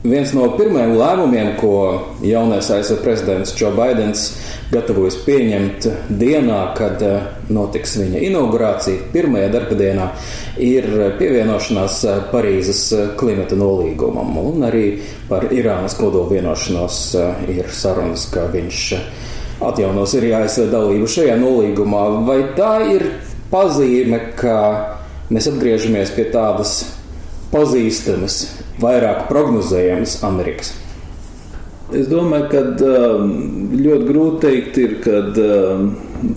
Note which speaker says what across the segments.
Speaker 1: Viens no pirmajiem lēmumiem, ko jaunais ASV prezidents Joe Bidenis gatavojas pieņemt dienā, kad eh, notiks viņa inaugurācija, pirmajā darba dienā, ir pievienošanās eh, Parīzes eh, klimata nolīgumam. Un arī par Irānas kodolu vienošanos ir sarunas, ka viņš atjaunos arī ASV dalību šajā nolīgumā. Vai tā ir pazīme, ka mēs atgriežamies pie tādas pazīstamas vairāk prognozējamas Amerikas?
Speaker 2: Es domāju, ka um, ļoti grūti teikt, ir, kad um,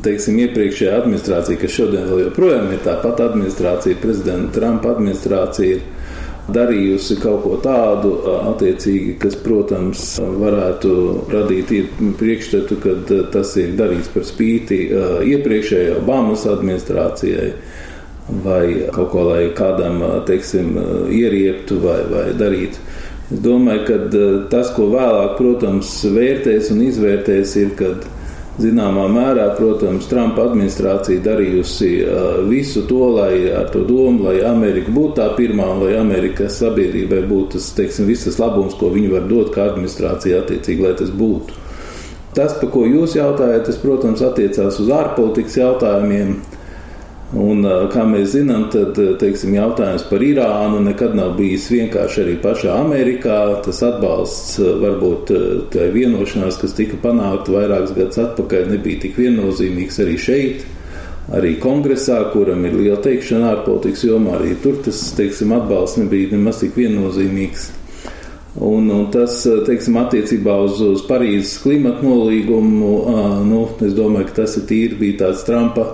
Speaker 2: teiksim, iepriekšējā administrācija, kas šodien vēl joprojām ir tā pati administrācija, prezidenta Trumpa administrācija, ir darījusi kaut ko tādu, uh, attiecīgi, kas, protams, varētu radīt priekšstatu, ka uh, tas ir darīts par spīti uh, iepriekšējai Obamas administrācijai vai kaut ko, lai kādam, teiksim, ierieptu vai, vai darītu. Es domāju, ka tas, ko vēlāk, protams, vērtēs un izvērtēs, ir, kad zināmā mērā, protams, Trumpa administrācija darījusi visu to, lai ar to domu, lai Amerika būtu tā pirmā un lai Amerikas sabiedrībai būtu tas, teiksim, visas labums, ko viņi var dot kā administrācija attiecīgi, lai tas būtu. Tas, par ko jūs jautājat, tas, protams, attiecās uz ārpolitikas jautājumiem. Un, kā mēs zinām, tad teiksim, jautājums par Irānu nekad nav bijis vienkārši arī pašā Amerikā. Tas atbalsts varbūt tai vienošanās, kas tika panākta vairākus gadus atpakaļ, nebija tik viennozīmīgs arī šeit. Arī kongresā, kuram ir liela teikšana ārpolitikas jomā, arī tur tas teiksim, atbalsts nebija nemaz tik viennozīmīgs. Un, un tas, teiksim, attiecībā uz, uz Parīzes klimata nolīgumu, nu, es domāju, ka tas ir tīri bija tāds Trumpa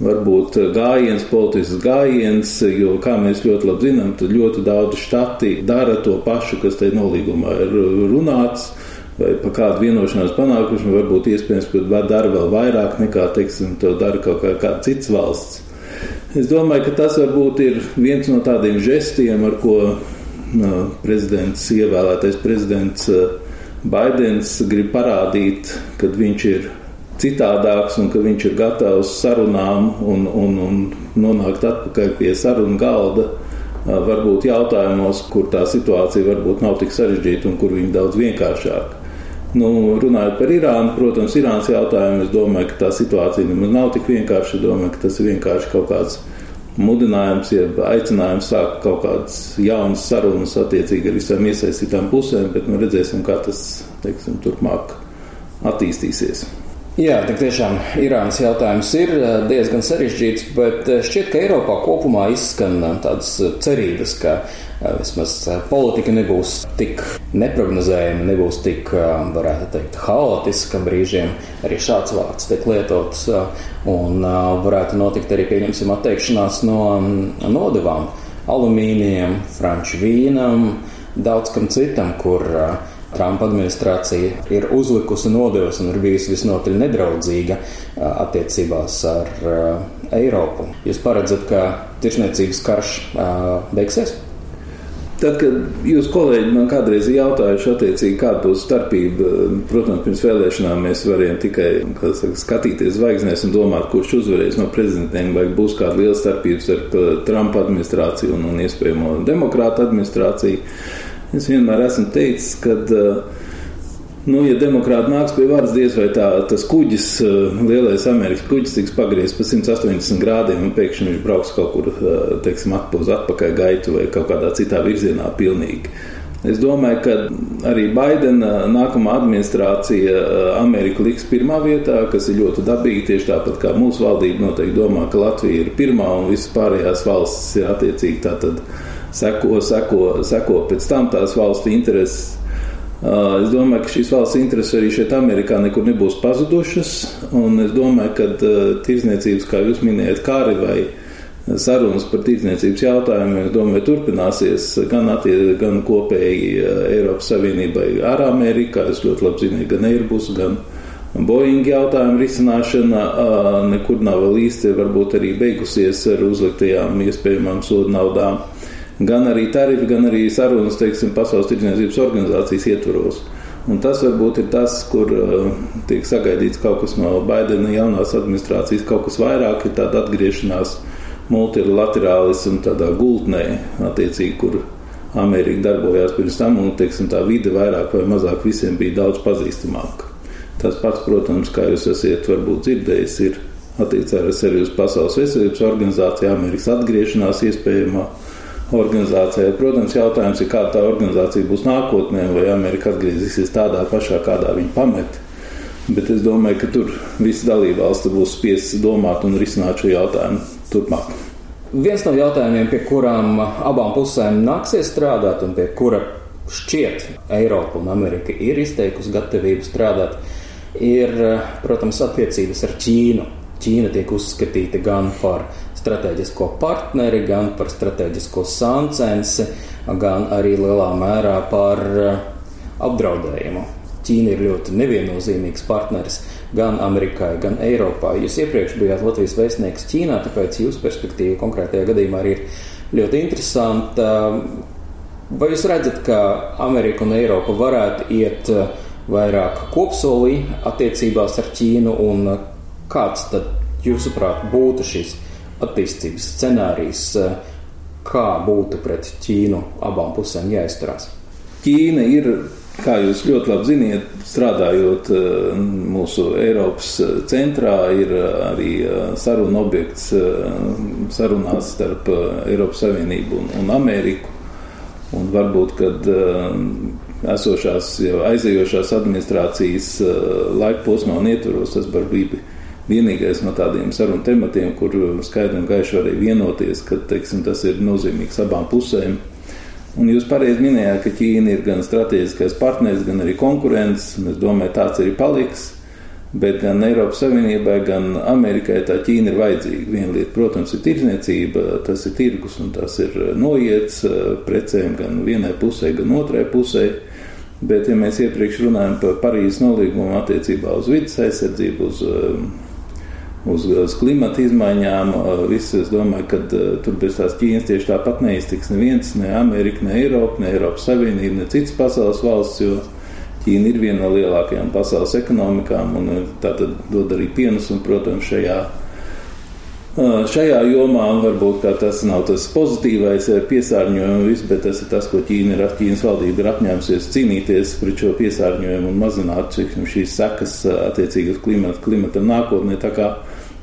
Speaker 2: varbūt eh, gājiens, politisks gājiens, jo, kā mēs ļoti labi zinām, tad ļoti daudz štati dara to pašu, kas te nolīgumā ir runāts. Vai par kādu vienošanās panākuši, varbūt iespējams, ka dara vēl vairāk nekā, teiksim, to dara kaut kā, kāda cits valsts. Es domāju, ka tas varbūt ir viens no tādiem žestiem, ar ko no, prezidents, ievēlētais prezidents Baidens grib parādīt, kad viņš ir citādāks un ka viņš ir gatavs sarunām un, un, un nonākt atpakaļ pie sarunu galda. Varbūt jautājumos, kur tā situācija varbūt nav tik sarežģīta un kur viņa daudz vienkāršāka. Nu, runājot par Irānu, protams, Irānas jautājumu, es domāju, ka tā situācija nemaz nav tik vienkārša. Es domāju, ka tas ir vienkārši kaut kāds mudinājums, jeb aicinājums sākt kaut kādas jaunas sarunas attiecīgi ar visām iesaistītām pusēm, bet nu redzēsim, kā tas, teiksim, turpmāk attīstīsies.
Speaker 1: Jā, tik tiešām Irānas jautājums ir eh, diezgan sarežģīts, bet eh, šķiet, ka Eiropā kopumā izskan eh, tādas cerības, ka vismaz politika nebūs tik neprognozējama, nebūs tik, varētu teikt, haotiska brīžiem. Arī šāds vārds tiek lietots un varētu notikt arī, pieņemsim, atteikšanās no mm, nodevām alumīnijam, franču vīnam, daudz kam citam, kur uh, Trumpa administrācija ir uzlikusi nodevas un ir bijusi visnotaļ nedraudzīga attiecībās ar Eiropu. Jūs paredzat, ka tirsniecības karš beigsies?
Speaker 2: Tad, kad jūs kolēģi man kādreiz jautājuši, attiecīgi, kāda būs starpība, protams, pirms vēlēšanām mēs varējām tikai saka, skatīties zvaigznēs un domāt, kurš uzvarēs no prezidentiem, vai būs kāda liela starpība starp Trumpa administrāciju un, un iespējamo demokrātu administrāciju. Es vienmēr esmu teicis, ka, eh, nu, ja demokrāti nāks pie varas, diez vai tā, tas kuģis, eh, lielais Amerikas kuģis, tiks pagriezts pa 180 grādiem un pēkšņi viņš brauks kaut kur, eh, teiksim, atpūs atpakaļ gaitu vai kaut kādā citā virzienā pilnīgi. Es domāju, ka arī Baidena nākamā administrācija Ameriku liks pirmā vietā, kas ir ļoti dabīgi. Tieši tāpat kā mūsu valdība noteikti domā, ka Latvija ir pirmā un visas pārējās valstis ir attiecīgi tātad seko, seko, seko pēc tam tās valsts intereses. Es domāju, ka šīs valsts intereses arī šeit, Amerikā, nekur nebūs pazudušas. Es domāju, ka tirdzniecības, kā jūs minējat, kari vai sarunas par tirdzniecības jautājumiem, domāju, turpināsies gan, attie, gan kopēji Eiropas Savienībai ar Ameriku. Es ļoti labi zinu, gan Airbus, gan Boeing jautājumu risināšana nekur nav vēl īsti, varbūt arī beigusies ar uzliktajām iespējamām sodu naudām gan arī tarifi, gan arī sarunas, teiksim, Pasaules tirdzniecības organizācijas ietvaros. Un tas varbūt ir tas, kur uh, tiek sagaidīts kaut kas no Baidena jaunās administrācijas, kaut kas vairāk ir tāda atgriešanās multilaterālismu tādā gultnē, attiecīgi, kur Amerika darbojās pirms tam, un teiksim, tā vide vairāk vai mazāk visiem bija daudz pazīstamāka. Tas pats, protams, kā jūs esat varbūt dzirdējis, ir attiecās arī uz Pasaules veselības organizāciju, Amerikas atgriešanās iespējamā organizācijā. Protams, jautājums ir, kāda tā organizācija būs nākotnē, vai Amerika atgriezīsies tādā pašā, kādā viņa pamet. Bet es domāju, ka tur visas dalībvalstis būs spiestas domāt un risināt šo jautājumu turpmāk.
Speaker 1: Viens no jautājumiem, pie kurām abām pusēm nāksies strādāt, un pie kura šķiet Eiropa un Amerika ir izteikusi gatavību strādāt, ir, protams, attiecības ar Ķīnu. Ķīna tiek uzskatīta gan par strateģisko partneri, gan par strateģisko sāncensi, gan arī lielā mērā par apdraudējumu. Ķīna ir ļoti neviennozīmīgs partneris gan Amerikai, gan Eiropā. Jūs iepriekš bijāt Latvijas vēstnieks Ķīnā, tāpēc jūsu perspektīva konkrētajā gadījumā arī ir ļoti interesanta. Vai jūs redzat, ka Amerika un Eiropa varētu iet vairāk kopsolī attiecībās ar Ķīnu, un kāds tad, jūsuprāt, būtu šis attīstības scenārijs, kā būtu pret Ķīnu abām pusēm jāizturās?
Speaker 2: Ķīna ir Kā jūs ļoti labi zināt, strādājot eh, mūsu Eiropas eh, centrā, ir eh, arī saruna objekts sarunās starp Eiropas Savienību un, un Ameriku. Un varbūt, kad esošās, jau aizejošās administrācijas laika posmā un ietvaros, tas var bija vienīgais no tādiem sarunu tematiem, kur skaidri un gaiši varēja vienoties, ka teiksim, tas ir nozīmīgs abām pusēm. Un jūs pareizi minējāt, ka Ķīna ir gan strateģiskais partneris, gan arī konkurents. Es domāju, tāds arī paliks. Bet gan Eiropas Savienībai, gan Amerikai tā Ķīna ir vajadzīga. Viena lieta, protams, ir tirdzniecība, tas ir tirgus un tas ir noiets precēm gan vienai pusē, gan otrai pusē. Bet, ja mēs iepriekš runājam par Parīzes nolīgumu attiecībā uz vidas aizsardzību, uz uz, uz klimata izmaiņām. Viss, es domāju, ka tur bez tās Ķīnas tieši tāpat neiztiks neviens, ne Amerika, ne Eiropa, ne Eiropas Savienība, ne citas pasaules valsts, jo Ķīna ir viena no lielākajām pasaules ekonomikām un tā tad dod arī pienesumu, protams, šajā. Šajā jomā varbūt tas nav tas pozitīvais piesārņojums, bet tas ir tas, ko Ķīna ir, Ķīnas valdība ir apņēmusies cīnīties pret šo piesārņojumu un mazināt šīs sekas attiecīgi uz klimata, klimata nākotnē. Tā kā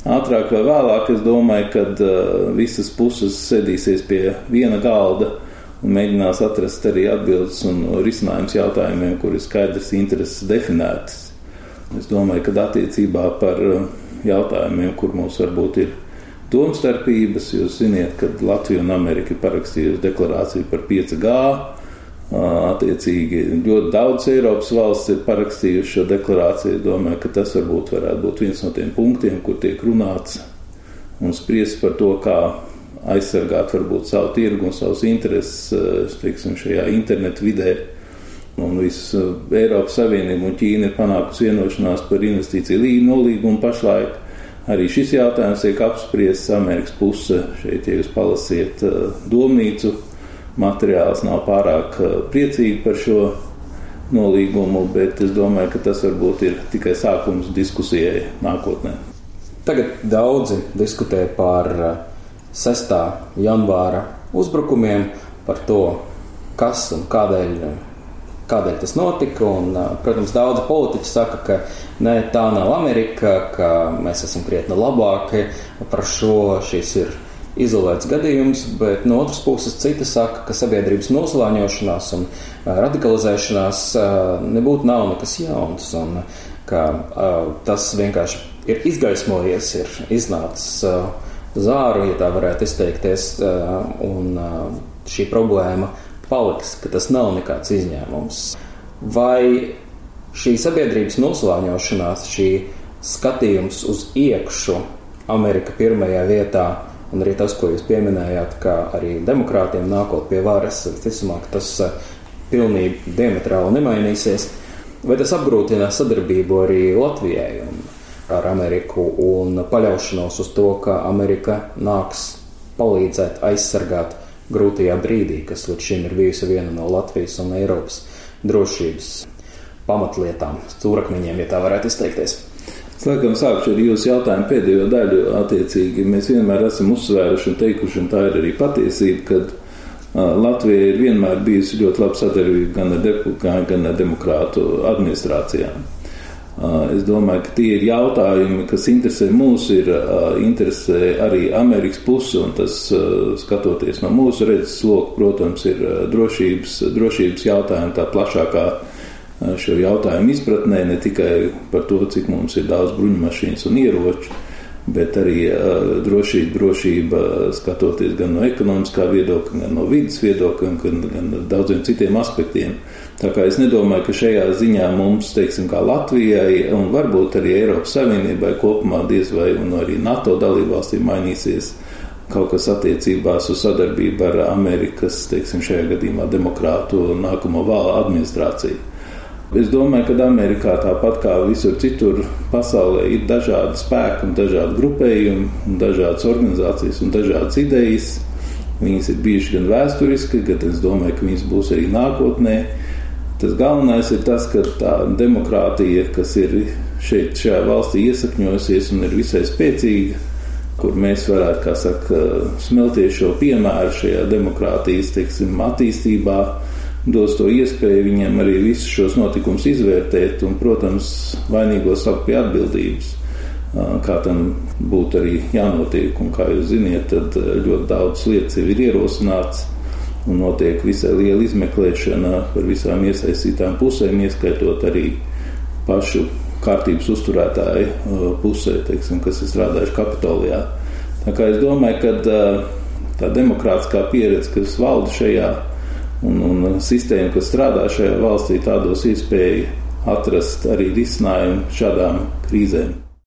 Speaker 2: ātrāk vai vēlāk, es domāju, kad uh, visas puses sēdīsies pie viena galda un mēģinās atrast arī atbildes un risinājums jautājumiem, kur ir skaidrs intereses definētas. Es domāju, ka attiecībā par uh, jautājumiem, kur mums varbūt ir domstarpības, jūs ziniet, ka Latvija un Amerika parakstījusi deklarāciju par 5G Attiecīgi, ļoti daudz Eiropas valsts ir parakstījuši šo deklarāciju. Domāju, ka tas varbūt varētu būt viens no tiem punktiem, kur tiek runāts un spriest par to, kā aizsargāt varbūt savu tirgu un savus intereses teiksim, šajā internetu vidē. Un viss Eiropas Savienība un Ķīna ir panākusi vienošanās par investīciju nolīgumu pašlaik. Arī šis jautājums tiek apspriests Amerikas puse. Šeit, ja jūs palasiet domnīcu materiāls nav pārāk eh, priecīgi par šo nolīgumu, bet es domāju, ka tas varbūt ir tikai sākums diskusijai nākotnē.
Speaker 1: Tagad daudzi diskutē par 6. Eh, janvāra uzbrukumiem, par to, kas un kādēļ, kādēļ tas notika. Un, eh, protams, daudzi politiķi saka, ka ne, tā nav Amerika, ka mēs esam krietni labāki par šo. Šis ir izolēts gadījums, bet no otras puses citi saka, ka sabiedrības noslāņošanās un radikalizēšanās nebūtu nav nekas jauns, un ka tas vienkārši ir izgaismojies, ir iznācis zāru, ja tā varētu izteikties, un šī problēma paliks, ka tas nav nekāds izņēmums. Vai šī sabiedrības noslāņošanās, šī skatījums uz iekšu, Amerika pirmajā vietā, Un arī tas, ko jūs pieminējāt, ka arī demokrātiem nākot pie varas, visticamāk, tas eh, pilnīgi diametrāli nemainīsies. Vai tas apgrūtina sadarbību arī Latvijai ar Ameriku un paļaušanos uz to, ka Amerika nāks palīdzēt aizsargāt grūtajā brīdī, kas līdz šim ir bijusi viena no Latvijas un Eiropas drošības pamatlietām, stūrakmeņiem, ja tā varētu izteikties?
Speaker 2: Es laikam sākšu ar jūsu jautājumu pēdējo daļu. Attiecīgi, mēs vienmēr esam uzsvēruši un teikuši, un tā ir arī patiesība, ka Latvija ir vienmēr bijusi ļoti laba sadarbība gan ar, de, gan ar demokrātu administrācijām. Es domāju, ka tie ir jautājumi, kas interesē mūs, ir interesē arī Amerikas pusi, un tas, skatoties no mūsu redzes loka, protams, ir drošības, drošības jautājumi tā plašākā šo jautājumu izpratnē, ne tikai par to, cik mums ir daudz bruņmašīnas un ieroču, bet arī drošība, drošība skatoties gan no ekonomiskā viedokļa, gan no vidas viedokļa, gan, gan daudziem citiem aspektiem. Tā kā es nedomāju, ka šajā ziņā mums, teiksim, kā Latvijai un varbūt arī Eiropas Savienībai kopumā diez vai un arī NATO dalībvalstīm mainīsies kaut kas attiecībās uz sadarbību ar Amerikas, teiksim, šajā gadījumā demokrātu nākamo valstu administrāciju. Es domāju, ka Amerikā tāpat kā visur citur pasaulē ir dažādi spēki dažādi grupējumi, dažādas organizācijas un dažādas idejas. Viņas ir bijušas gan vēsturiski, gan es domāju, ka viņas būs arī nākotnē. Tas galvenais ir tas, ka tā demokrātija, kas ir šeit, šajā valstī iesakņojusies un ir visai spēcīga, kur mēs varētu, kā saka, smelties šo piemēru šajā demokrātijas, teiksim, attīstībā, dos to iespēju viņiem arī visus šos notikumus izvērtēt un, protams, vainīgo saukt pie atbildības. Kā tam būtu arī jānotiek, un kā jūs ziniet, tad ļoti daudz lietas jau ir ierosināts un notiek visai liela izmeklēšana par visām iesaistītām pusēm, ieskaitot arī pašu kārtības uzturētāju pusē, teiksim, kas ir strādājuši Kapitolijā. Tā kā es domāju, ka tā demokrātiskā pieredze, kas valda šajā un, un sistēma, kas strādā šajā valstī, tādos iespēja atrast arī risinājumu šādām krīzēm.